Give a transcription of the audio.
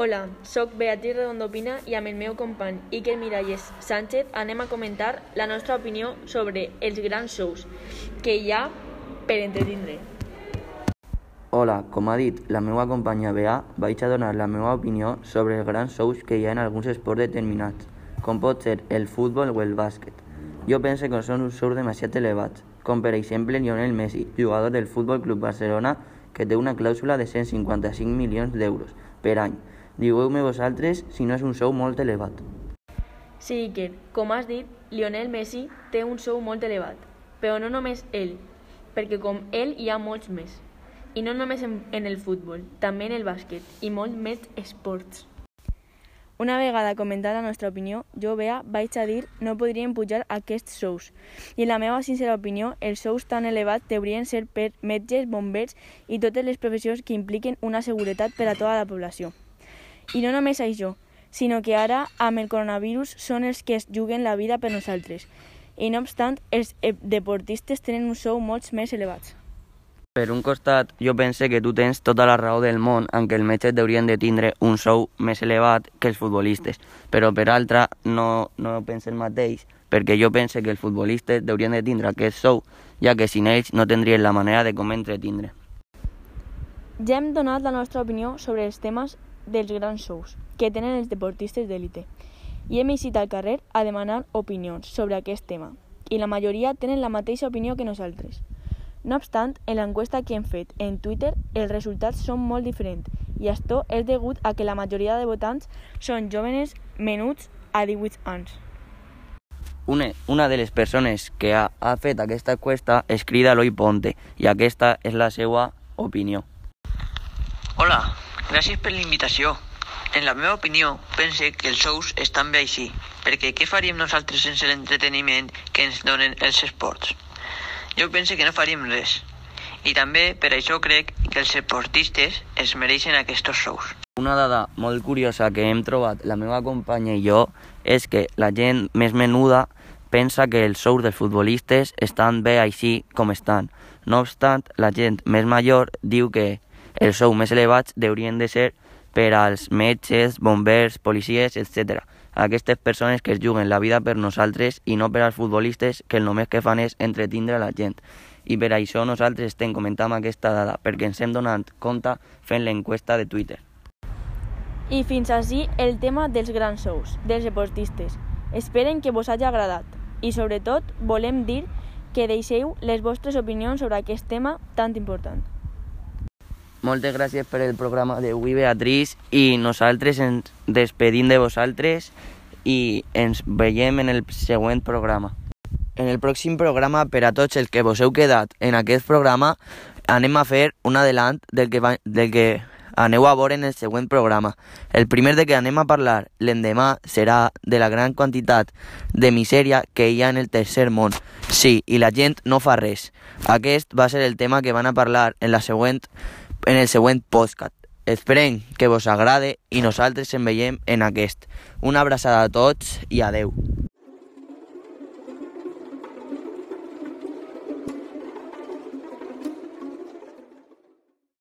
Hola, sóc Beatriz Redondopina i amb el meu company Iker Miralles Sánchez anem a comentar la nostra opinió sobre els grans shows que hi ha per entretindre. Hola, com ha dit la meva companya Bea, vaig a donar la meva opinió sobre els grans shows que hi ha en alguns esports determinats, com pot ser el futbol o el bàsquet. Jo penso que són uns shows demasiat elevats, com per exemple Lionel Messi, jugador del Futbol Club Barcelona, que té una clàusula de 155 milions d'euros per any, Digueu-me vosaltres si no és un sou molt elevat. Sí, Iker, com has dit, Lionel Messi té un sou molt elevat, però no només ell, perquè com ell hi ha molts més. I no només en, en el futbol, també en el bàsquet i molt més esports. Una vegada comentat la nostra opinió, jo, Bea, vaig a dir no podrien pujar aquests sous. I en la meva sincera opinió, els sous tan elevats deurien ser per metges, bombers i totes les professions que impliquen una seguretat per a tota la població. I no només això, sinó que ara, amb el coronavirus, són els que es juguen la vida per nosaltres. I no obstant, els eh, deportistes tenen un sou molt més elevats. Per un costat, jo pense que tu tens tota la raó del món en què els metges haurien de tindre un sou més elevat que els futbolistes, però per altra no, no penso el mateix, perquè jo pense que els futbolistes haurien de tindre aquest sou, ja que sin ells no tindrien la manera de com entretindre. Ja hem donat la nostra opinió sobre els temes dels grans shows que tenen els deportistes d'élite i hem eixit al carrer a demanar opinions sobre aquest tema i la majoria tenen la mateixa opinió que nosaltres. No obstant, en l'enquesta que hem fet en Twitter, els resultats són molt diferents i això és degut a que la majoria de votants són jóvenes menuts a 18 anys. Una, una de les persones que ha, ha fet aquesta enquesta és crida Eloi Ponte i aquesta és la seva opinió. Hola, Gràcies per la invitació. En la meva opinió, pense que els shows estan bé així, perquè què faríem nosaltres sense l'entreteniment que ens donen els esports? Jo pense que no faríem res. I també per això crec que els esportistes es mereixen aquests shows. Una dada molt curiosa que hem trobat la meva companya i jo és que la gent més menuda pensa que els shows dels futbolistes estan bé així com estan. No obstant, la gent més major diu que els sous més elevats haurien de ser per als metges, bombers, policies, etc. Aquestes persones que es juguen la vida per nosaltres i no per als futbolistes que el només que fan és entretindre la gent. I per això nosaltres estem comentant aquesta dada, perquè ens hem donat compte fent l'enquesta de Twitter. I fins així el tema dels grans sous, dels deportistes. Esperen que vos hagi agradat i sobretot volem dir que deixeu les vostres opinions sobre aquest tema tan important. Moltes gràcies per el programa d'avui, Beatriz, i nosaltres ens despedim de vosaltres i ens veiem en el següent programa. En el pròxim programa, per a tots els que vos heu quedat en aquest programa, anem a fer un adelant del que, va, del que aneu a veure en el següent programa. El primer de què anem a parlar l'endemà serà de la gran quantitat de misèria que hi ha en el tercer món. Sí, i la gent no fa res. Aquest va ser el tema que van a parlar en la següent en el següent podcast. Esperem que vos agrade i nosaltres ens veiem en aquest. Una abraçada a tots i adeu.